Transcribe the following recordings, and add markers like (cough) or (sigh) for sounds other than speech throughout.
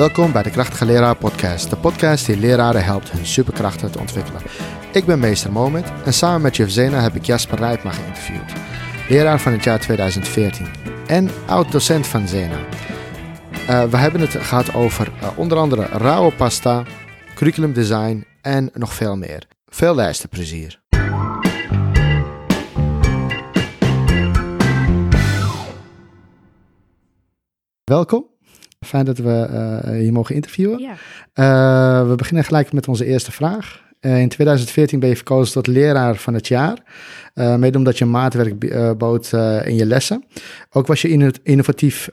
Welkom bij de Krachtige Leraar Podcast, de podcast die leraren helpt hun superkrachten te ontwikkelen. Ik ben meester Moment en samen met Juf Zena heb ik Jasper Rijpma geïnterviewd, leraar van het jaar 2014 en oud-docent van Zena. Uh, we hebben het gehad over uh, onder andere rauwe pasta, curriculumdesign en nog veel meer. Veel luisterplezier. Welkom. Fijn dat we uh, hier mogen interviewen. Ja. Uh, we beginnen gelijk met onze eerste vraag. Uh, in 2014 ben je verkozen tot leraar van het jaar. mede omdat je maatwerk bood in je lessen. Ook was je innovatief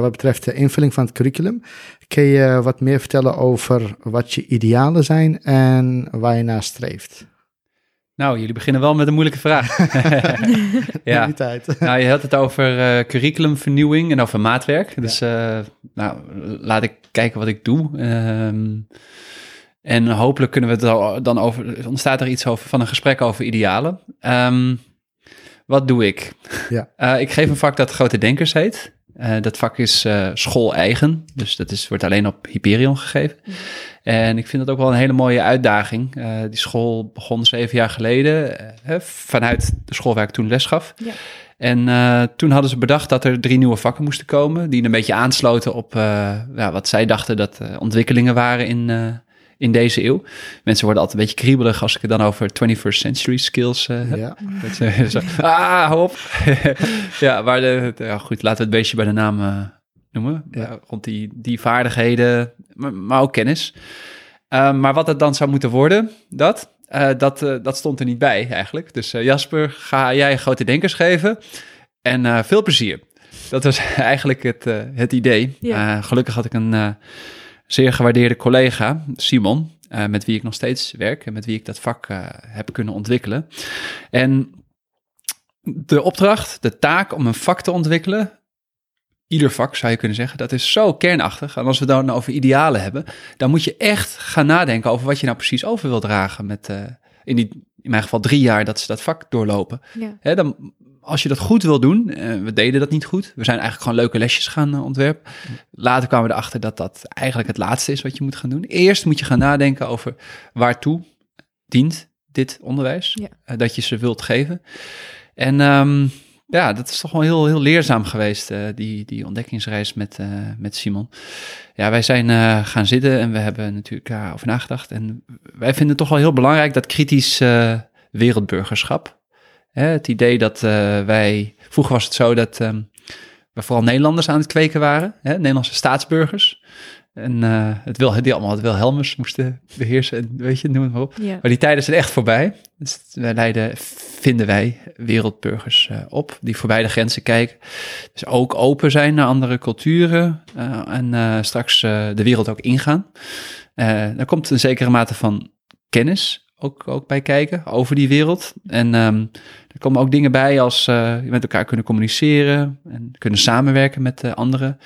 wat betreft de invulling van het curriculum. Kun je wat meer vertellen over wat je idealen zijn en waar je naar streeft? Nou, jullie beginnen wel met een moeilijke vraag. (laughs) ja. Die tijd. nou, je had het over uh, curriculumvernieuwing en over maatwerk. Dus uh, nou, laat ik kijken wat ik doe. Um, en hopelijk kunnen we het dan over. Ontstaat er iets over van een gesprek over idealen. Um, wat doe ik? Ja. Uh, (laughs) ik geef een vak dat Grote Denkers heet. Dat vak is school-eigen, dus dat is, wordt alleen op Hyperion gegeven. Mm. En ik vind dat ook wel een hele mooie uitdaging. Uh, die school begon zeven jaar geleden vanuit de school waar ik toen les gaf. Ja. En toen hadden ze bedacht dat er drie nieuwe vakken moesten komen, die een beetje aansloten op ja, wat zij dachten dat ontwikkelingen waren in, in deze eeuw. Mensen worden altijd een beetje kriebelig als ik het dan over 21st century skills uh, heb. Ja. zo, (laughs) ah, hop. (laughs) ja, maar de, ja, goed, laten we het beestje bij de naam uh, noemen. Ja. rond die, die vaardigheden, maar, maar ook kennis. Uh, maar wat het dan zou moeten worden, dat, dat, dat stond er niet bij eigenlijk. Dus Jasper, ga jij grote denkers geven en veel plezier. Dat was (laughs) eigenlijk het, het idee. Ja. gelukkig had ik een zeer gewaardeerde collega, Simon, met wie ik nog steeds werk en met wie ik dat vak heb kunnen ontwikkelen. En de opdracht, de taak om een vak te ontwikkelen, ieder vak zou je kunnen zeggen, dat is zo kernachtig. En als we dan over idealen hebben, dan moet je echt gaan nadenken over wat je nou precies over wil dragen met, uh, in die, in mijn geval drie jaar dat ze dat vak doorlopen. Ja. dan als je dat goed wil doen, uh, we deden dat niet goed. We zijn eigenlijk gewoon leuke lesjes gaan uh, ontwerpen. Later kwamen we erachter dat dat eigenlijk het laatste is wat je moet gaan doen. Eerst moet je gaan nadenken over waartoe dient dit onderwijs, dat je ze wilt geven. En um, ja, dat is toch wel heel, heel leerzaam geweest, die, die ontdekkingsreis met, met Simon. Ja, wij zijn gaan zitten en we hebben natuurlijk daarover nagedacht. En wij vinden het toch wel heel belangrijk dat kritisch wereldburgerschap het idee dat wij. Vroeger was het zo dat um, we vooral Nederlanders aan het kweken waren, hè, Nederlandse staatsburgers. En uh, het wil, die allemaal het Wilhelmus moesten beheersen, en, weet je, noem het maar op. Ja. Maar die tijden zijn echt voorbij. Dus wij leiden, vinden wij, wereldburgers uh, op, die voorbij de grenzen kijken. Dus ook open zijn naar andere culturen en straks de wereld ook ingaan. er komt een zekere mate van kennis ook, ook bij kijken over die wereld. En um, er komen ook dingen bij als uh, met elkaar kunnen communiceren en kunnen samenwerken met anderen.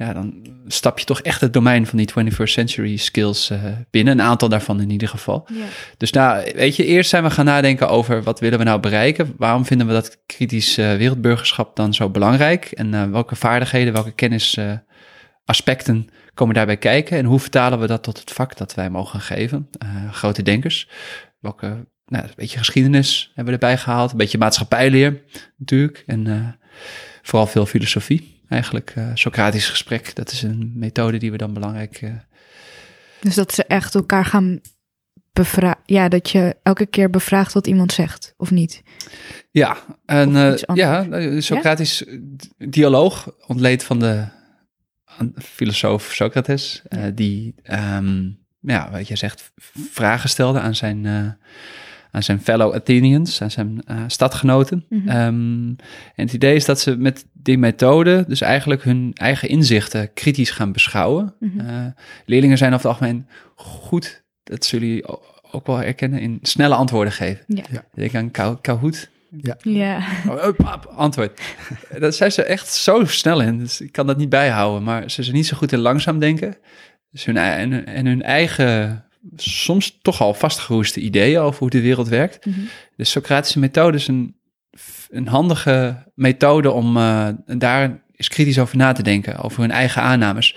Ja, dan stap je toch echt het domein van die 21st century skills uh, binnen. Een aantal daarvan in ieder geval. Ja. Dus nou, weet je, eerst zijn we gaan nadenken over wat willen we nou bereiken? Waarom vinden we dat kritisch wereldburgerschap dan zo belangrijk? En welke vaardigheden, welke kennisaspecten komen daarbij kijken? En hoe vertalen we dat tot het vak dat wij mogen geven? Grote denkers. Welke, nou, een beetje geschiedenis hebben we erbij gehaald. Een beetje maatschappijleer natuurlijk. En vooral veel filosofie. Eigenlijk uh, Socratisch gesprek. Dat is een methode die we dan belangrijk... dus dat ze echt elkaar gaan bevragen. Ja, dat je elke keer bevraagt wat iemand zegt, of niet? Ja, en uh, ja, Socratisch ja? dialoog ontleed van de filosoof Socrates, die, um, ja, wat je zegt, vragen stelde aan zijn, aan zijn fellow Athenians, aan zijn uh, stadgenoten. Mm -hmm. um, en het idee is dat ze met die methode dus eigenlijk hun eigen inzichten kritisch gaan beschouwen. Mm -hmm. leerlingen zijn over het algemeen goed, dat zullen jullie ook wel herkennen, in snelle antwoorden geven. Ja. ja. Ik denk aan Kahoot, ja. ja. Oh, antwoord. Dat zijn ze echt zo snel in. Dus ik kan dat niet bijhouden. Maar ze zijn niet zo goed in langzaam denken. Dus hun, en, en hun eigen, soms toch al vastgeroeste ideeën over hoe de wereld werkt. Mm -hmm. De Socratische methode is een, een handige methode om uh, daar is kritisch over na te denken, over hun eigen aannames.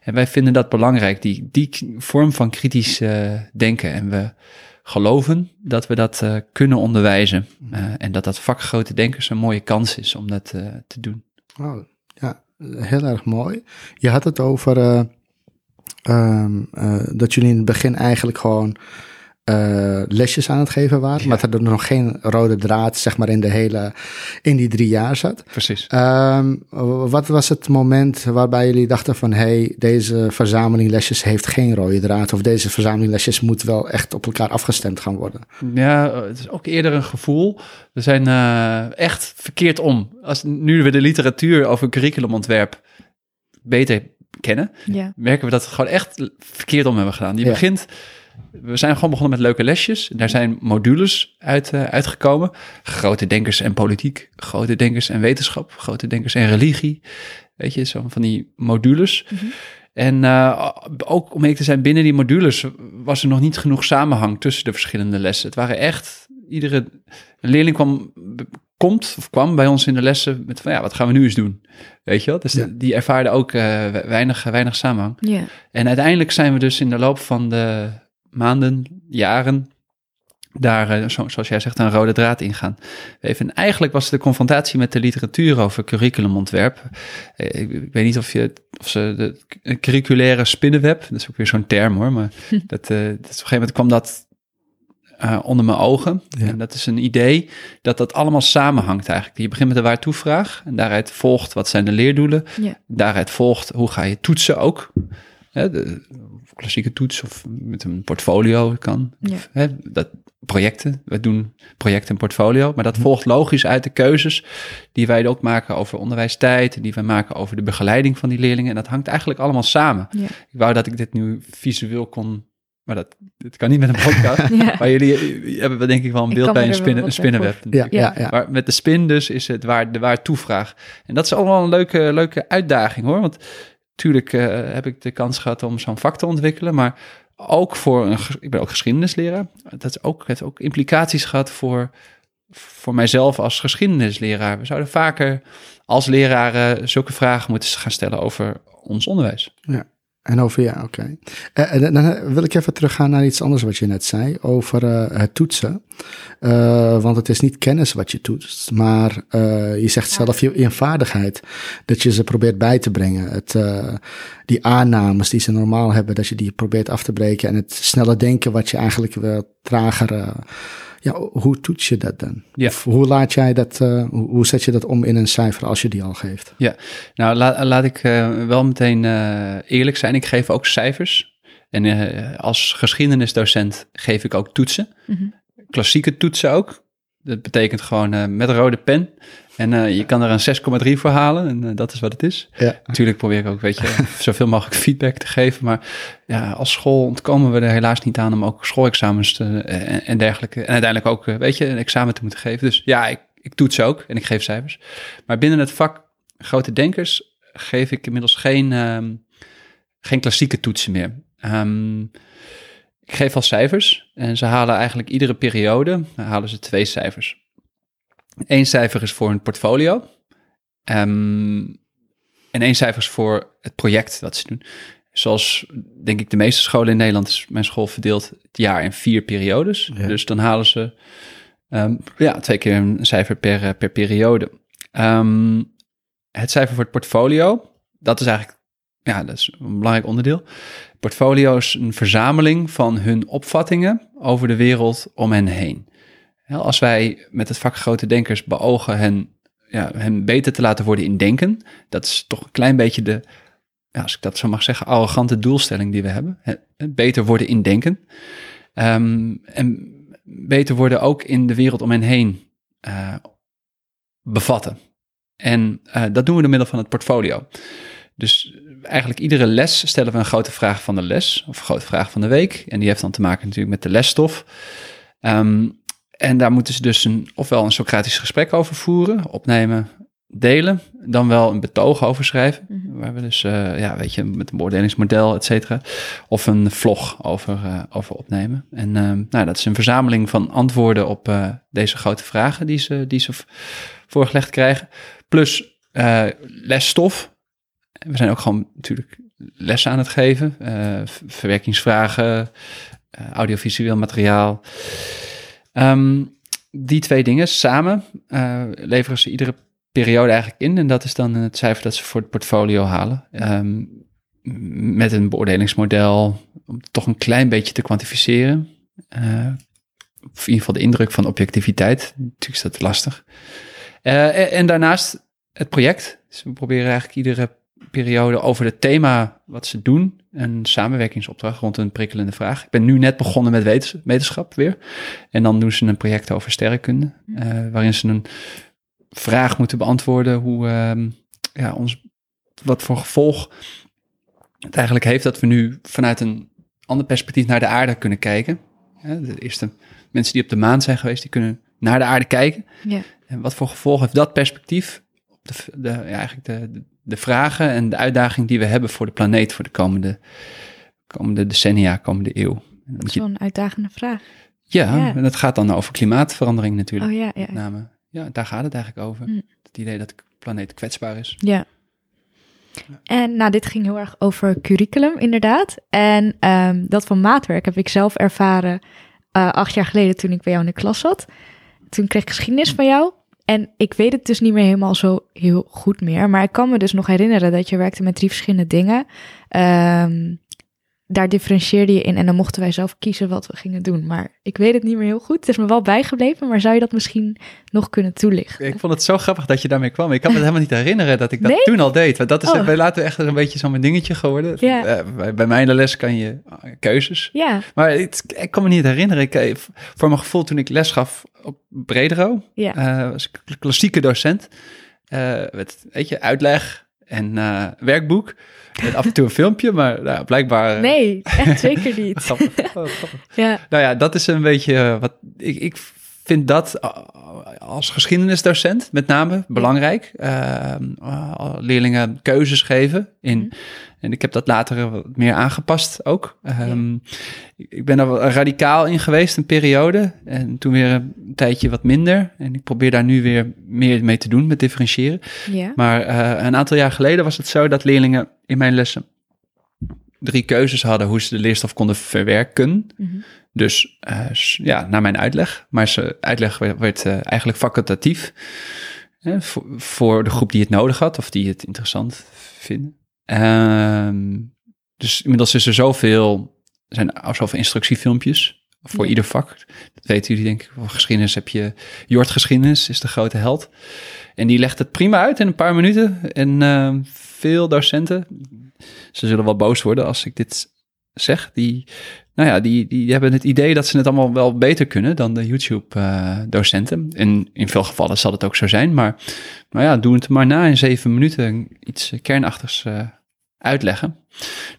En wij vinden dat belangrijk, die, die vorm van kritisch denken. En we geloven dat we dat kunnen onderwijzen. en dat dat vak grote denkers een mooie kans is om dat te doen. Oh, ja, heel erg mooi. Je had het over ehm, dat jullie in het begin eigenlijk gewoon uh, lesjes aan het geven waren. Maar dat er nog geen rode draad, zeg maar, in de hele, in die drie jaar zat. Precies. Um, wat was het moment waarbij jullie dachten van, hey, deze verzameling lesjes heeft geen rode draad. Of deze verzameling lesjes moet wel echt op elkaar afgestemd gaan worden? Ja, het is ook eerder een gevoel. We zijn uh, echt verkeerd om. Als nu we de literatuur over curriculumontwerp beter kennen, ja. merken we dat we het gewoon echt verkeerd om hebben gedaan. Die begint we zijn gewoon begonnen met leuke lesjes. Daar zijn modules uit, uh, uitgekomen. Grote denkers en politiek, grote denkers en wetenschap, grote denkers en religie. Weet je, zo van die modules. Mhm. En uh, ook om eerlijk te zijn, binnen die modules was er nog niet genoeg samenhang tussen de verschillende lessen. Het waren echt, iedere leerling kwam, komt of kwam bij ons in de lessen met van ja, wat gaan we nu eens doen? Weet je wel? Dus die ervaarden ook uh, weinig, weinig samenhang. Yeah. En uiteindelijk zijn we dus in de loop van de maanden, jaren, daar, eh, zoals jij zegt, een rode draad in gaan. Even, eigenlijk was de confrontatie met de literatuur over curriculumontwerp. Eh, ik, weet niet of, je, of ze de curriculaire spinnenweb, dat is ook weer zo'n term hoor, maar (laughs) dat, uh, dat, op een gegeven moment kwam dat onder mijn ogen. En dat is een idee dat dat allemaal samenhangt eigenlijk. Je begint met de waartoevraag en daaruit volgt wat zijn de leerdoelen. Ja. Daaruit volgt hoe ga je toetsen ook. de, klassieke toets of met een portfolio kan. Ja. hè, dat, projecten, we doen projecten en portfolio, maar dat volgt logisch uit de keuzes die wij ook maken over onderwijstijd, die wij maken over de begeleiding van die leerlingen. En dat hangt eigenlijk allemaal samen. Ja. Ik wou dat ik dit nu visueel kon maar dat, dat kan niet met een podcast. (laughs) ja. Maar jullie hebben denk ik wel een beeld bij een, spinnen, een spinnenweb. Ja, ja, ja. Maar met de spin dus is het waar, de waar toevraag. En dat is allemaal een leuke, leuke uitdaging hoor. Want Tuurlijk uh, heb ik de kans gehad om zo'n vak te ontwikkelen, maar ook voor een, ik ben ook geschiedenisleraar. Dat is ook, heeft ook implicaties gehad voor, voor mijzelf als geschiedenisleraar. We zouden vaker als leraren zulke vragen moeten gaan stellen over ons onderwijs. Ja. En over ja, oké. Okay. Uh, dan wil ik even teruggaan naar iets anders wat je net zei over uh, het toetsen. Uh, want het is niet kennis wat je toetst, maar je zegt zelf je, je vaardigheid. Dat je ze probeert bij te brengen. Het, die aannames die ze normaal hebben, dat je die probeert af te breken. En het snelle denken wat je eigenlijk wel trager ja, hoe toets je dat dan? Ja. hoe laat jij dat, uh, hoe, zet je dat om in een cijfer als je die al geeft? Ja, nou laat ik uh, wel meteen uh, eerlijk zijn. Ik geef ook cijfers. En als geschiedenisdocent geef ik ook toetsen. Mm -hmm. Klassieke toetsen ook. Dat betekent gewoon met rode pen en uh, je kan er een 6,3 voor halen en uh, dat is wat het is. Ja. Natuurlijk probeer ik ook, weet je, (laughs) zoveel mogelijk feedback te geven. Maar ja, als school ontkomen we er helaas niet aan om ook schoolexamens te, en, en, dergelijke. En uiteindelijk ook, weet je, een examen te moeten geven. Dus ja, ik, ik toets ook en ik geef cijfers. Maar binnen het vak grote denkers geef ik inmiddels geen, um, geen klassieke toetsen meer. Um, ik geef al cijfers en ze halen eigenlijk iedere periode, halen ze twee cijfers. Eén cijfer is voor een portfolio. Um, en één cijfer is voor het project dat ze doen. Zoals denk ik de meeste scholen in Nederland is mijn school verdeeld het jaar in vier periodes. Dus dan halen ze um, ja, twee keer een cijfer per, eh, per periode. Um, het cijfer voor het portfolio, dat is eigenlijk ja, dat is een belangrijk onderdeel. Portfolio is een verzameling van hun opvattingen over de wereld om hen heen. Als wij met het vak grote denkers beogen hen, ja, hen beter te laten worden in denken, dat is toch een klein beetje de, ja, als ik dat zo mag zeggen, arrogante doelstelling die we hebben. Beter worden in denken. Um, en beter worden ook in de wereld om hen heen uh, bevatten. En uh, dat doen we door middel van het portfolio. Dus eigenlijk iedere les stellen we een grote vraag van de les, of een grote vraag van de week. En die heeft dan te maken natuurlijk met de lesstof. Um, en daar moeten ze dus een, ofwel een Socratisch gesprek over voeren, opnemen, delen, dan wel een betoog over schrijven. Mhm. Waar we dus, uh, ja, weet je, met een beoordelingsmodel, et cetera. Of een vlog over, uh, over opnemen. En uh, nou, dat is een verzameling van antwoorden op deze grote vragen die ze, die ze voorgelegd krijgen. Plus lesstof. We zijn ook gewoon natuurlijk lessen aan het geven. verwerkingsvragen, audiovisueel materiaal. Um, die twee dingen samen leveren ze iedere periode eigenlijk in. En dat is dan het cijfer dat ze voor het portfolio halen. Um, met een beoordelingsmodel om toch een klein beetje te kwantificeren. Uh, of in ieder geval de indruk van objectiviteit. Natuurlijk is dat lastig. Uh, en, daarnaast het project. Dus we proberen eigenlijk iedere periode over het thema wat ze doen. Een samenwerkingsopdracht rond een prikkelende vraag. Ik ben nu net begonnen met wetenschap weer. En dan doen ze een project over sterrenkunde. Uh, waarin ze een vraag moeten beantwoorden. Hoe uh, ja, ons, wat voor gevolg het eigenlijk heeft dat we nu vanuit een ander perspectief naar de aarde kunnen kijken. De eerste mensen die op de maan zijn geweest, die kunnen naar de aarde kijken. Ja. En wat voor gevolg heeft dat perspectief op de, de, ja, eigenlijk de, de, vragen en de uitdaging die we hebben voor de planeet voor de komende, komende decennia, komende eeuw? Dat is wel een uitdagende vraag. Ja, en dat gaat dan over klimaatverandering natuurlijk. Oh ja, ja. Met name. Ja, daar gaat het eigenlijk over. Mm. Het idee dat de planeet kwetsbaar is. Ja. En nou, dit ging heel erg over curriculum, inderdaad. En um, dat van maatwerk heb ik zelf ervaren uh, acht jaar geleden toen ik bij jou in de klas zat. Toen kreeg ik geschiedenis van jou. En ik weet het dus niet meer helemaal zo heel goed meer. Maar ik kan me dus nog herinneren dat je werkte met drie verschillende dingen. Um, daar differentieerde je in en dan mochten wij zelf kiezen wat we gingen doen. Maar ik weet het niet meer heel goed. Het is me wel bijgebleven, maar zou je dat misschien nog kunnen toelichten? Ik vond het zo grappig dat je daarmee kwam. Ik kan me helemaal niet herinneren dat ik dat toen al deed. Want dat is oh. bij later echt een beetje zo'n dingetje geworden. Ja. Uh, bij, bij mij in de les kan je uh, keuzes. Ja. Maar het, ik kan me niet herinneren. Ik, eh, voor mijn gevoel toen ik les gaf op Bredero, ja. Uh, was ik klassieke docent. met, weet je, uitleg en werkboek. Met af en toe een filmpje, maar nou, blijkbaar... Nee, echt zeker niet. (laughs) Ja. Nou ja, dat is een beetje eh, wat... Ik, ik vind dat eh, als geschiedenisdocent met name belangrijk. Uh, leerlingen keuzes geven in... Mhm. En ik heb dat later wat meer aangepast ook. Um, Ik ben er radicaal in geweest, een periode. En toen weer een tijdje wat minder. En ik probeer daar nu weer meer mee te doen, met differentiëren. Ja. Maar uh, een aantal jaar geleden was het zo dat leerlingen in mijn lessen drie keuzes hadden hoe ze de leerstof konden verwerken. Mm -hmm. Dus uh, ja, naar mijn uitleg. Maar ze uitleg werd, werd uh, eigenlijk facultatief. voor, voor de groep die het nodig had of die het interessant vinden. Ehm, dus inmiddels is er zoveel, er zijn zoveel instructiefilmpjes voor ieder vak. Dat weten jullie denk ik. Voor geschiedenis heb je Jort Geschiedenis, is de grote held. En die legt het prima uit in een paar minuten. En uh, veel docenten, ze zullen wel boos worden als ik dit zeg, die, nou ja, die, die hebben het idee dat ze het allemaal wel beter kunnen dan de YouTube-docenten. Uh, en in veel gevallen zal het ook zo zijn, maar, maar ja, doe het maar na in zeven minuten iets kernachtigs uh, uitleggen.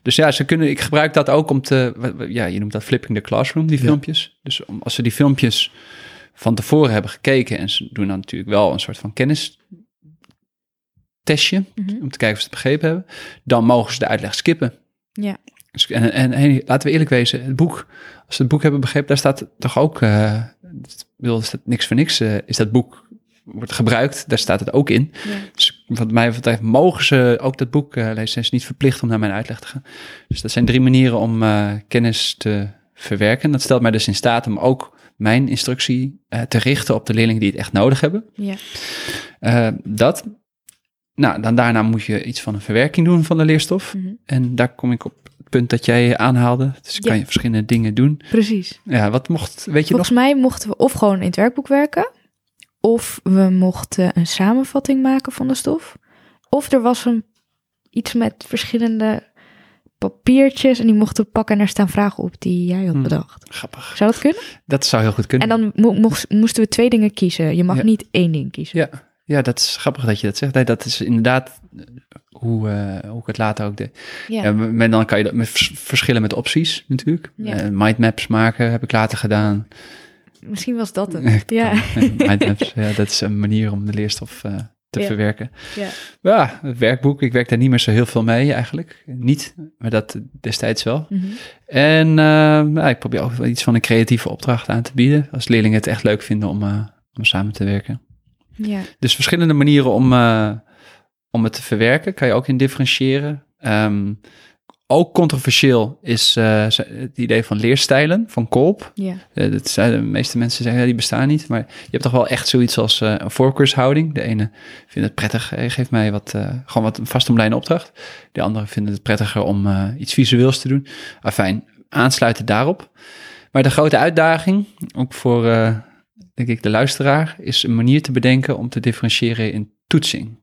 Dus ja, ze kunnen, ik gebruik dat ook om te, ja, je noemt dat flipping the classroom, die filmpjes. Dus om, als ze die filmpjes van tevoren hebben gekeken en ze doen dan natuurlijk wel een soort van kennis testje, mhm. om te kijken of ze het begrepen hebben, dan mogen ze de uitleg skippen. Ja. Dus, en, en, en, laten we eerlijk wezen, het boek, als ze het boek hebben begrepen, daar staat toch ook, uh, bedoel, is dat niks voor niks, uh, is dat boek wordt gebruikt, daar staat het ook in. Ja. Dus wat mij betreft mogen ze ook dat boek uh, lezen. Ze is niet verplicht om naar mijn uitleg te gaan. Dus dat zijn drie manieren om kennis te verwerken. Dat stelt mij dus in staat om ook mijn instructie te richten op de leerlingen die het echt nodig hebben. Ja. dat. Nou, dan daarna moet je iets van een verwerking doen van de leerstof. Mm -hmm. En daar kom ik op het punt dat jij aanhaalde. Dus ja. kan je verschillende dingen doen. Precies. Ja, wat mocht, weet je Volgens mij mochten we of gewoon in het werkboek werken. Of we mochten een samenvatting maken van de stof. Of er was een, iets met verschillende papiertjes en die mochten pakken en er staan vragen op die jij had hmm. bedacht. grappig. Zou dat kunnen? Dat zou heel goed kunnen. En dan mo moesten we twee dingen kiezen. Je mag niet één ding kiezen. Ja. ja, dat is grappig dat je dat zegt. Nee, dat is inderdaad hoe, uh, hoe ik het later ook deed. Ja. maar dan kan je dat met verschillen met opties natuurlijk. Ja. Uh, mindmaps maken heb ik later gedaan. Misschien was dat het. ja. (laughs) Mindmaps, ja, dat is een manier om de leerstof uh, te ja. verwerken. Ja. ja, het werkboek, ik werk daar niet meer zo heel veel mee eigenlijk. Niet, maar dat destijds wel. Mm -hmm. En uh, ik probeer ook wel iets van een creatieve opdracht aan te bieden. Als leerlingen het echt leuk vinden om, om samen te werken. Ja. Dus verschillende manieren om, om het te verwerken. Kan je ook in differentiëren. Ehm, ook controversieel is uh, het idee van leerstijlen van Kolp. Ja. Uh, dat zijn de meeste mensen zeggen, ja, die bestaan niet. Maar je hebt toch wel echt zoiets als uh, een voorkeurshouding. De ene vindt het prettig, geeft mij wat, gewoon wat een vastomlijnde opdracht. De andere vindt het prettiger om iets visueels te doen. Afijn, aansluiten daarop. Maar de grote uitdaging, ook voor, denk ik, de luisteraar, is een manier te bedenken om te differentiëren in toetsing.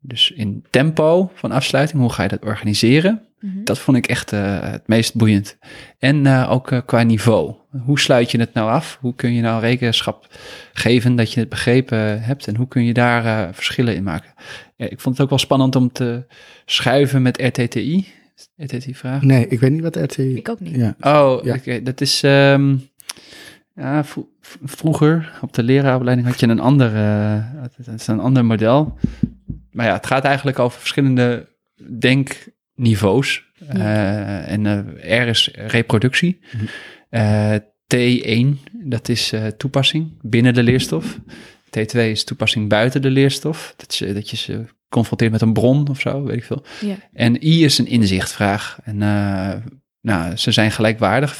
Dus in tempo van afsluiting, hoe ga je dat organiseren? Mhm. Dat vond ik echt uh, het meest boeiend. En uh, ook uh, qua niveau. Hoe sluit je het nou af? Hoe kun je nou rekenschap geven dat je het begrepen hebt? En hoe kun je daar verschillen in maken? ik vond het ook wel spannend om te schuiven met RTTI. RTTI-vraag? Nee, ik weet niet wat RTTI... Ik ook niet. Ja. Oh, ja. Okay, dat is... Um, ja, vroeger op de leraaropleiding had je een ander, een ander model. Maar ja, het gaat eigenlijk over verschillende denk niveaus. Uh, en uh, R is reproductie. Uh, T1, dat is toepassing binnen de leerstof. T2 is toepassing buiten de leerstof. Dat je, dat je ze confronteert met een bron of zo, weet ik veel. Ja. En I is een inzichtvraag. En nou, ze zijn gelijkwaardig, 25%.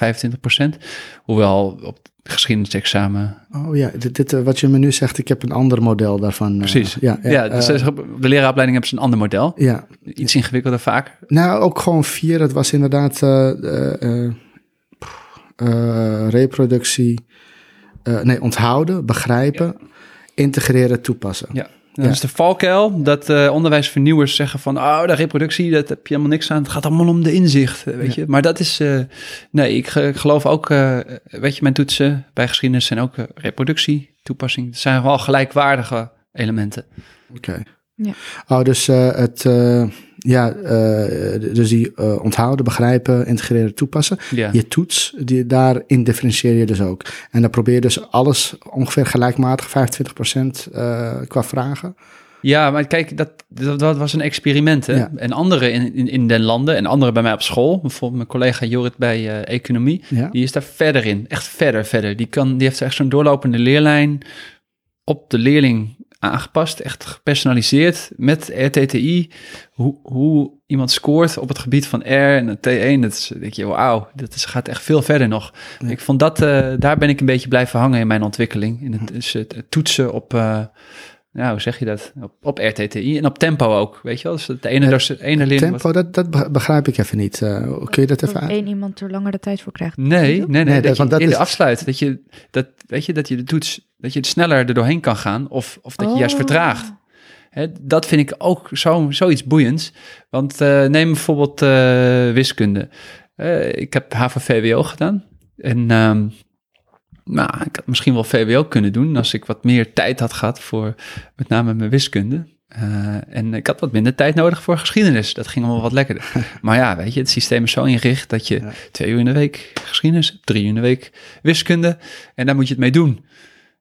Hoewel op geschiedenisexamen. Oh ja, dit, dit, eh, wat je me nu zegt, ik heb een ander model daarvan. Eh, Precies. ja, ja, ja dus uh, de leraaropleiding hebben ze een ander model. Ja. Iets ingewikkelder vaak. Nou, ook gewoon vier. Het was inderdaad reproductie. nee, onthouden, begrijpen, integreren, toepassen. Ja. Dat ja. is de valkuil dat uh, onderwijsvernieuwers zeggen van... oh, de reproductie, dat heb je helemaal niks aan. Het gaat allemaal om de inzicht, weet je. Maar dat is... Uh, nee, ik, ik, geloof ook... Uh, weet je, mijn toetsen bij geschiedenis zijn ook reproductie, toepassing. Het zijn wel gelijkwaardige elementen. Oké. Okay. Ja. Oh, dus het ja, uh, dus die uh, onthouden, begrijpen, integreren, toepassen. Ja. Je toets, die, daarin differentieer je dus ook. En dan probeer je dus alles ongeveer gelijkmatig, 25% uh, qua vragen. Ja, maar kijk, dat, dat, dat was een experiment. Hè? Ja. En anderen in, in, in den landen en anderen bij mij op school, bijvoorbeeld mijn collega Jorrit bij economie, ja. die is daar verder in. Echt verder, verder. Die, kan, die heeft echt zo'n doorlopende leerlijn op de leerling aangepast, echt gepersonaliseerd met RTTI. Hoe, hoe iemand scoort op het gebied van R en T1, dat is, denk je, wauw, dat is, gaat echt veel verder nog. Ik vond dat, uh, daar ben ik een beetje blijven hangen in mijn ontwikkeling. In het, dus het, toetsen op, uh, ja, hoe zeg je dat? Op, op RTTI en op tempo ook, weet je wel? Dus het ene, ja, dus, ene leerling... Tempo, wat... dat, dat begrijp ik even niet. Uh, kun je dat even aan? één iemand er langer de tijd voor krijgt. Nee, nee, nee. nee dat, dat, dat in is... de afsluit, dat je, dat, weet je, dat je de toets dat je het sneller er doorheen kan gaan of, of dat je juist Oh. vertraagt. Hè, dat vind ik ook zo, zoiets boeiends. Want uh, neem bijvoorbeeld uh, wiskunde. Uh, ik heb HAVO-VWO gedaan. En um, nou, ik had misschien wel VWO kunnen doen als ik wat meer tijd had gehad voor met name mijn wiskunde. en ik had wat minder tijd nodig voor geschiedenis. Dat ging allemaal wat lekkerder. (laughs) maar ja, weet je, het systeem is zo ingericht dat je ja. twee uur in de week geschiedenis, drie uur in de week wiskunde. En daar moet je het mee doen.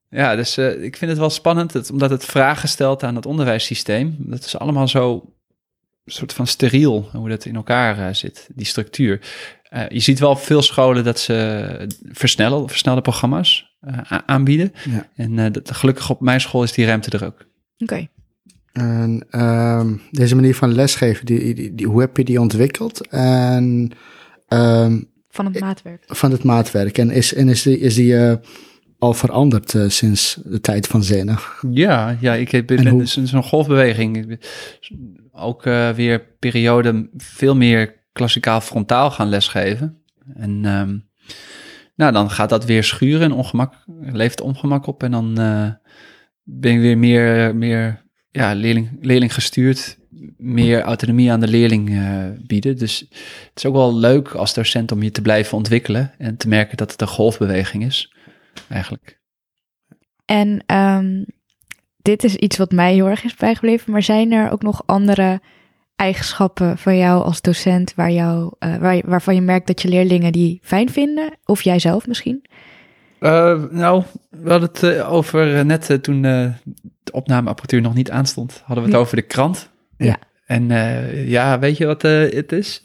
Ja, dus uh, ik vind het wel spannend, het, omdat het vragen stelt aan het onderwijssysteem. Dat is allemaal zo soort van steriel, hoe dat in elkaar uh, zit, die structuur. Uh, je ziet wel op veel scholen dat ze versnellen, versnelde programma's aanbieden. Ja. En dat, gelukkig op mijn school is die ruimte er ook. Oké. Okay. En um, deze manier van lesgeven, die, die, die, hoe heb je die ontwikkeld? En, um, van het maatwerk. Van het maatwerk. En is, en is die, is die al veranderd uh, sinds de tijd van Zene. Ja, ja ik heb, ben hoe... zo'n golfbeweging. Ook uh, weer periode veel meer klassikaal frontaal gaan lesgeven. En um, nou, dan gaat dat weer schuren en ongemak, levert ongemak op. En dan uh, ben ik weer meer, meer ja, leerling, leerling gestuurd. Meer autonomie aan de leerling uh, bieden. Dus het is ook wel leuk als docent om je te blijven ontwikkelen. En te merken dat het een golfbeweging is eigenlijk. En um, dit is iets wat mij heel erg is bijgebleven, maar zijn er ook nog andere eigenschappen van jou als docent waar jou, uh, waar, waarvan je merkt dat je leerlingen die fijn vinden? Of jij zelf misschien? Uh, nou, we hadden het uh, over net toen de opnameapparatuur nog niet aanstond, hadden we het ja. over de krant. Ja. En ja, weet je wat het is?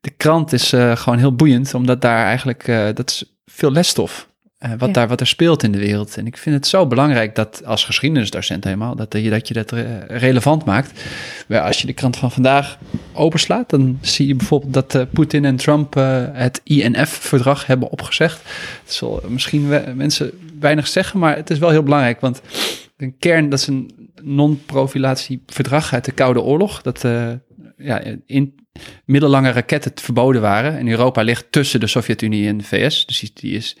De krant is gewoon heel boeiend, omdat daar eigenlijk, dat is veel lesstof. Uh, wat, daar, wat er speelt in de wereld. En ik vind het zo belangrijk dat als geschiedenisdocent helemaal, dat je dat, je dat relevant maakt. Maar als je de krant van vandaag openslaat, dan zie je bijvoorbeeld dat uh, Poetin en Trump uh, het INF-verdrag hebben opgezegd. Het zal misschien mensen weinig zeggen, maar het is wel heel belangrijk, want een kern, dat is een non-profilatieverdrag uit de Koude Oorlog, dat ja, in middellange raketten verboden waren. En Europa ligt tussen de Sovjet-Unie en de VS, dus die is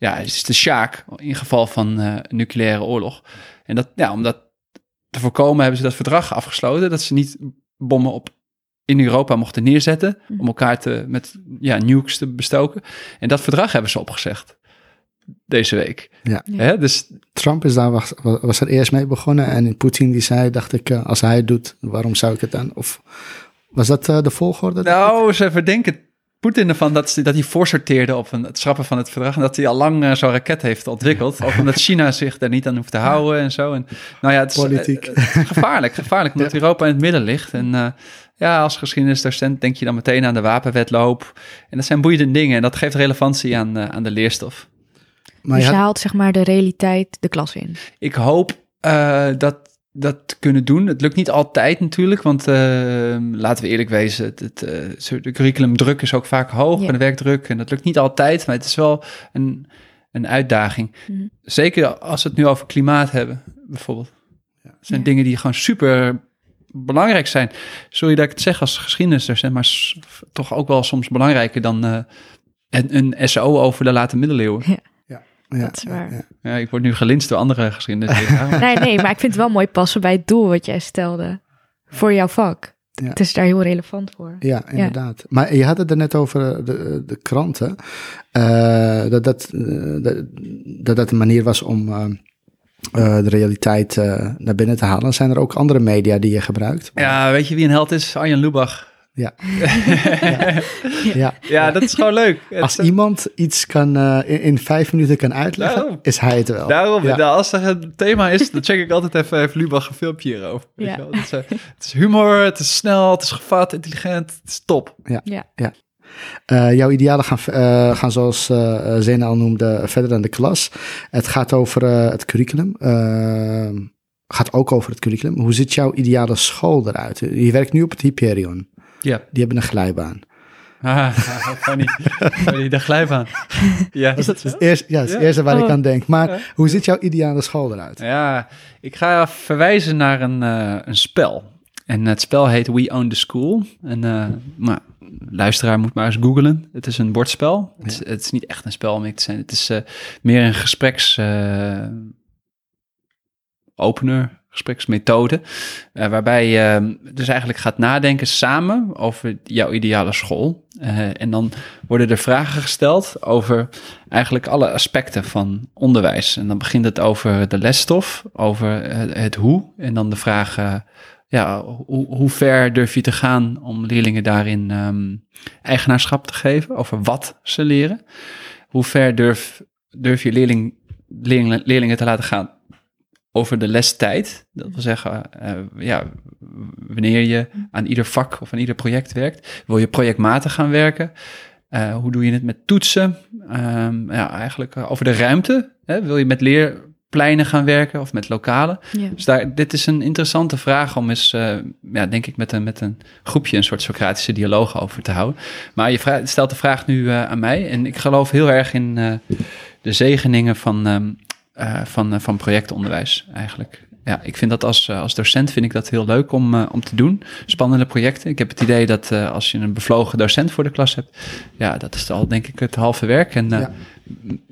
ja, het is de Sjaak in geval van uh, nucleaire oorlog. En dat, ja, om dat te voorkomen hebben ze dat verdrag afgesloten, dat ze niet bommen op in Europa mochten neerzetten om elkaar te, met ja, nukes te bestoken. En dat verdrag hebben ze opgezegd deze week. Ja. Hè? Dus Trump is daar was, was er eerst mee begonnen en Poetin die zei, dacht ik, uh, als hij het doet, waarom zou ik het dan? Of was dat uh, de volgorde? Nou, ze verdenken Poetin ervan dat, dat hij voorsorteerde op een, het schrappen van het verdrag. En dat hij al lang uh, zo'n raket heeft ontwikkeld. Ook omdat China zich daar niet aan hoeft te houden en zo. En, nou ja, het is, Politiek. Uh, gevaarlijk, gevaarlijk omdat Europa in het midden ligt. En uh, ja, als geschiedenisdocent denk je dan meteen aan de wapenwetloop. En dat zijn boeiende dingen en dat geeft relevantie aan, aan de leerstof. Maar dus je haalt zeg maar de realiteit de klas in. Ik hoop dat dat kunnen doen. Het lukt niet altijd natuurlijk, want uh, laten we eerlijk wezen, het, het uh, de curriculumdruk is ook vaak hoog en de werkdruk en dat lukt niet altijd, maar het is wel een, een uitdaging. Mhm. Zeker als we het nu over klimaat hebben, bijvoorbeeld. Ja. Dat zijn dingen die gewoon super belangrijk zijn. Sorry dat ik het zeg als geschiedenisdocent, maar toch ook wel soms belangrijker dan uh, een, een SO over de late middeleeuwen. Ja. Ja, dat is waar. Ja, ja. ik word nu gelinst door andere geschiedenis. nee, nee, maar ik vind het wel mooi passen bij het doel wat jij stelde voor jouw vak. Het is daar heel relevant voor. Ja, inderdaad. Maar je had het er net over de, de kranten. Uh, dat, dat, dat, dat dat een manier was om uh, de realiteit uh, naar binnen te halen. Zijn er ook andere media die je gebruikt? Ja, weet je wie een held is? Arjen Lubach. Ja. ja. (laughs) ja. ja. dat is gewoon leuk. (laughs) Als iemand iets kan, uh, in, vijf minuten kan uitleggen, is hij het wel. Daarom, ja. nou, als er een thema is, dan check ik altijd even, heeft Lubach een filmpje hierover. Ja. Het, is, uh, het, is, humor, het is snel, het is gevat, intelligent, het is top. Ja, ja. ja. Uh, jouw idealen gaan, gaan zoals uh, Zena al noemde, verder dan de klas. Het gaat over het curriculum gaat ook over het curriculum. Hoe ziet jouw ideale school eruit? Je werkt nu op het Hyperion. Ja. Die hebben een glijbaan. Ah, (laughs) funny. funny. De glijbaan. Ja, dat is het, eerste, ja, het, eerste waar ik oh. aan denk. Maar hoe ziet jouw ideale school eruit? Ja, ik ga verwijzen naar een, uh, een spel. En het spel heet We Own the School. En uh, maar, luisteraar moet maar eens googlen. Het is een bordspel. Het, is, het, is, niet echt een spel om mee te zijn. Het is uh, meer een gespreks opener, gespreksmethode, uh, waarbij je dus eigenlijk gaat nadenken samen over jouw ideale school. Uh, en dan worden er vragen gesteld over eigenlijk alle aspecten van onderwijs. En dan begint het over de lesstof, over het, het hoe, en dan de vraag, ja, hoe, hoe, ver durf je te gaan om leerlingen daarin um, eigenaarschap te geven over wat ze leren? Hoe ver durf, durf je leerling, leerlingen, leerlingen te laten gaan over de lestijd. Dat wil zeggen, uh, ja, wanneer je aan ieder vak of aan ieder project werkt. Wil je projectmatig gaan werken? Uh, hoe doe je het met toetsen? Um, ja, eigenlijk uh, over de ruimte. Hè? Wil je met leerpleinen gaan werken of met lokalen? Ja. Dus daar, dit is een interessante vraag om eens, ja, denk ik, met een, met een groepje een soort Socratische dialoog over te houden. Maar je stelt de vraag nu aan mij en ik geloof heel erg in de zegeningen van um, uh, van, uh, van projectonderwijs eigenlijk. Ja, ik vind dat als, uh, als docent vind ik dat heel leuk om, om te doen. Spannende projecten. Ik heb het idee dat als je een bevlogen docent voor de klas hebt, ja, dat is al denk ik het halve werk. En ja.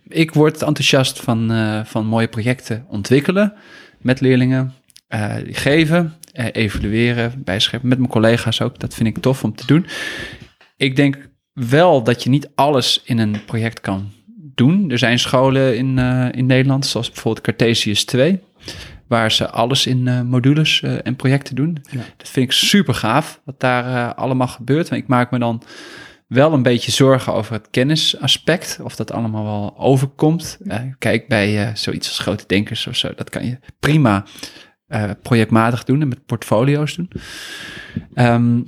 ik word enthousiast van, van mooie projecten ontwikkelen met leerlingen, geven, evalueren, bijschrijven met mijn collega's ook. Dat vind ik tof om te doen. Ik denk wel dat je niet alles in een project kan doen. Er zijn scholen in, uh, in Nederland, zoals bijvoorbeeld Cartesius 2, waar ze alles in uh, modules uh, en projecten doen. Ja. Dat vind ik super gaaf, wat daar allemaal gebeurt. Ik maak me dan wel een beetje zorgen over het kennisaspect, of dat allemaal wel overkomt. kijk, bij zoiets als grote denkers of zo, dat kan je prima projectmatig doen en met portfolio's doen. Um,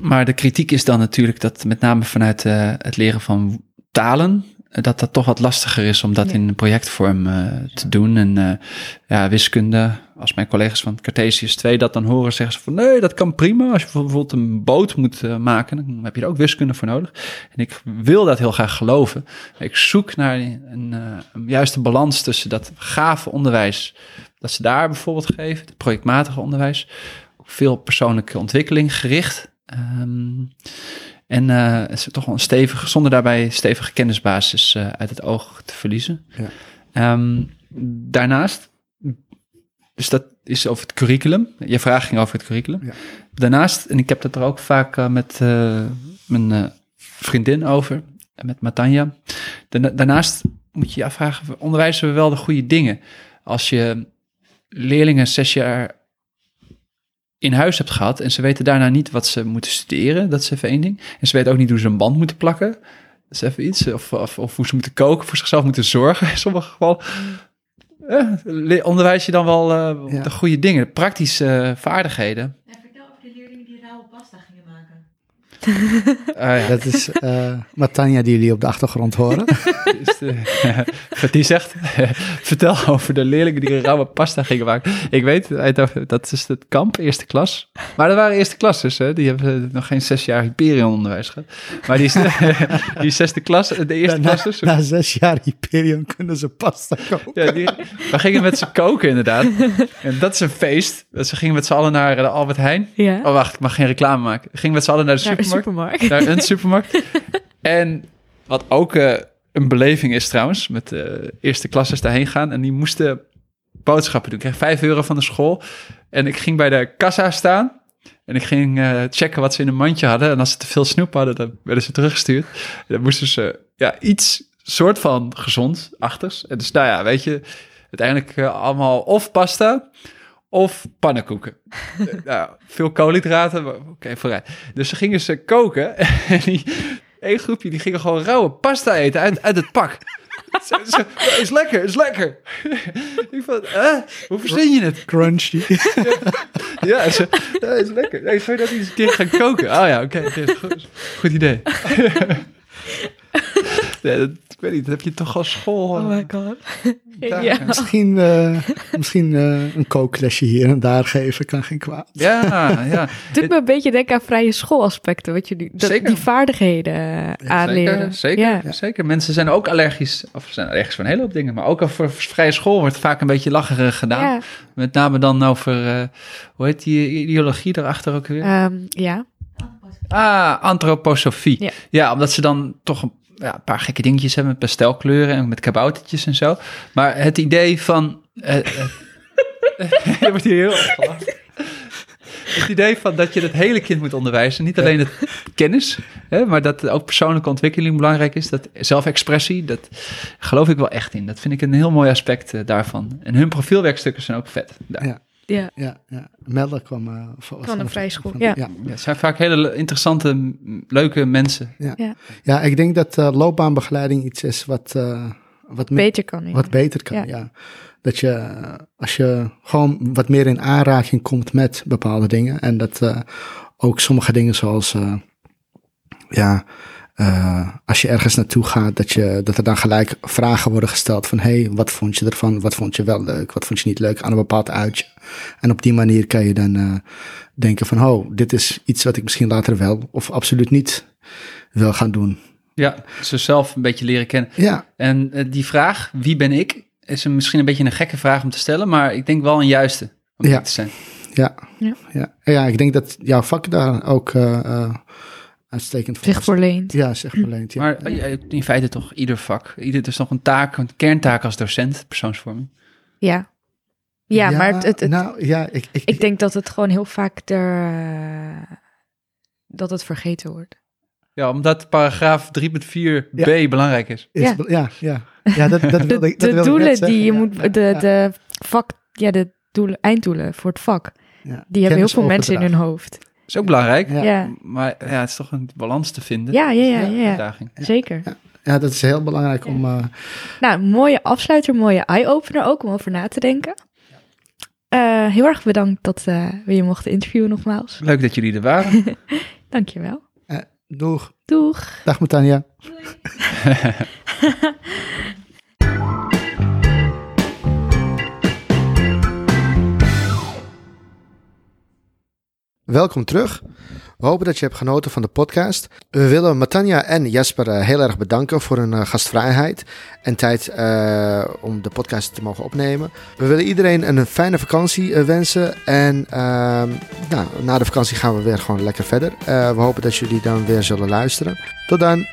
maar de kritiek is dan natuurlijk dat met name vanuit het leren van talen dat dat toch wat lastiger is om dat in projectvorm uh, te doen. En uh, ja, wiskunde, als mijn collega's van Cartesius 2 dat dan horen, zeggen ze van nee, dat kan prima. Als je bijvoorbeeld een boot moet uh, maken, dan heb je er ook wiskunde voor nodig. En ik wil dat heel graag geloven. Ik zoek naar een, een juiste balans tussen dat gave onderwijs, dat ze daar bijvoorbeeld geven, het projectmatige onderwijs, veel persoonlijke ontwikkeling gericht. Um, en uh, het is toch wel een stevige, zonder daarbij stevige kennisbasis uh, uit het oog te verliezen. Ja. Um, daarnaast, dus dat is over het curriculum. Je vraag ging over het curriculum. Ja. Daarnaast, en ik heb dat er ook vaak uh, met mijn vriendin over, met Matanja. Daarnaast moet je je afvragen, onderwijzen we wel de goede dingen? Als je leerlingen zes jaar in huis hebt gehad en ze weten daarna niet wat ze moeten studeren, dat is even één ding. En ze weten ook niet hoe ze een band moeten plakken, dat is even iets. Of, of, of hoe ze moeten koken, voor zichzelf moeten zorgen in sommige gevallen. Eh, onderwijs je dan wel uh, ja. de goede dingen, praktische uh, vaardigheden. Uh, ja. (laughs) Dat is uh, Matanja die jullie op de achtergrond horen. (laughs) Wat (laughs) die zegt, vertel over de leerlingen die een rauwe pasta gingen maken. Ik weet, dat is het kamp, eerste klas. Maar dat waren eerste klassers, hè? die hebben nog geen zes jaar Hyperion onderwijs gehad. Maar die, die zesde klas, de eerste na, klassers... Na zes jaar Hyperion kunnen ze pasta koken. Ja, die, we gingen met ze koken inderdaad. En dat is een feest. Ze gingen met z'n allen naar de Albert Heijn. Ja. Oh wacht, ik mag geen reclame maken. We gingen met z'n allen naar de supermarkt supermarkt. Naar een supermarkt. (laughs) en wat ook uh, een beleving is trouwens, met de eerste klassers daarheen gaan. En die moesten boodschappen doen. Ik kreeg 5 euro van de school. En ik ging bij de kassa staan. En ik ging uh, checken wat ze in een mandje hadden. En als ze te veel snoep hadden, dan werden ze teruggestuurd. En dan moesten ze ja, iets soort van gezond achters. En dus nou ja, weet je, uiteindelijk uh, allemaal of pasta of pannenkoeken. (laughs) nou, veel koolhydraten, oké, okay, vooruit. Dus ze gingen ze koken en die, één groepje die gingen gewoon rauwe pasta eten uit, uit het pak. (laughs) Ze, ze, is lekker, is lekker. (laughs) ik van, eh, hoe verzin je het? Crunchy. ja, ze, ja, is lekker. Nee, zou je dat eens een keer gaan koken? Oh ja, oké, okay, okay, goed, goed idee. Ja, dat, ik weet niet, dat heb je toch als school. Oh my god. (laughs) Ja, ja. Misschien, uh, misschien uh, een kooklesje hier en daar geven kan geen kwaad. Ja, ja. (laughs) Het doet me een beetje denken aan vrije schoolaspecten, wat je die, dat, die vaardigheden aanleren. Zeker, zeker, ja. zeker. Mensen zijn ook allergisch, of zijn allergisch voor een hele hoop dingen, maar ook voor vrije school wordt vaak een beetje lacherig gedaan. Met name dan over, hoe heet die ideologie erachter ook weer? Um, ja. Ah, antroposofie. Ja. ja, omdat ze dan toch een ja, een paar gekke dingetjes hebben met pastelkleuren en met kaboutertjes en zo. Maar het idee van. (laughs) Uh, uh, wordt hier heel gelachen. Het idee van dat je het hele kind moet onderwijzen. Niet alleen het kennis, hè, maar dat ook persoonlijke ontwikkeling belangrijk is. Dat zelfexpressie, dat geloof ik wel echt in. Dat vind ik een heel mooi aspect uh, daarvan. En hun profielwerkstukken zijn ook vet. Daar. Ja. Ja. Ja, ja. Melder kwam uh, van, van een vrije school. ja. Ja. ja. het zijn vaak hele interessante, leuke mensen. Ja, ja. ja ik denk dat uh, loopbaanbegeleiding iets is wat, uh, wat beter kan. Wat beter kan, ja. ja. Dat je, als je gewoon wat meer in aanraking komt met bepaalde dingen. En dat ook sommige dingen zoals, ja, uh, als je ergens naartoe gaat, dat, je, dat er dan gelijk vragen worden gesteld van hey, wat vond je ervan? Wat vond je wel leuk? Wat vond je niet leuk aan een bepaald uitje? En op die manier kan je dan uh, denken van oh, dit is iets wat ik misschien later wel of absoluut niet wil gaan doen. Ja, ze zelf een beetje leren kennen. Ja. En uh, die vraag, wie ben ik, is een, misschien een beetje een gekke vraag om te stellen, maar ik denk wel een juiste om ja. te zijn. Ja. Ja. ja. ja, ik denk dat jouw vak daar ook uitstekend voor. Zich verleent. Ja, zich verleent. Ja. Maar in feite toch ieder vak. Ieder is nog een taak, een kerntaak als docent, persoonsvorming. Ja. Ja, ja maar het, het, het, nou, ja, ik, ik, ik, denk dat het gewoon heel vaak er, uh, dat het vergeten wordt. Ja, omdat paragraaf 3.4b ja. belangrijk is. is ja. ja, ja. ja dat, dat (laughs) de, ik, dat de doelen die je moet, de, de vak, ja, de doelen, einddoelen voor het vak, die hebben heel veel mensen in hun hoofd is ook belangrijk. Ja. ja. Maar ja, het is toch een balans te vinden. Ja, ja, ja. ja, ja. Zeker. Ja. ja. dat is heel belangrijk om... Uh... Nou, mooie afsluiter, mooie eye-opener ook om over na te denken. Uh, heel erg bedankt dat uh, we je mochten interviewen nogmaals. Leuk dat jullie er waren. (laughs) Dankjewel. Uh, doeg. Doeg. Dag Matanja. (laughs) Welkom terug. We hopen dat je hebt genoten van de podcast. We willen Matanja en Jasper uh, heel erg bedanken voor hun uh, gastvrijheid en tijd uh, om de podcast te mogen opnemen. We willen iedereen een fijne vakantie wensen. En ehm, nou, na de vakantie gaan we weer gewoon lekker verder. we hopen dat jullie dan weer zullen luisteren. Tot dan.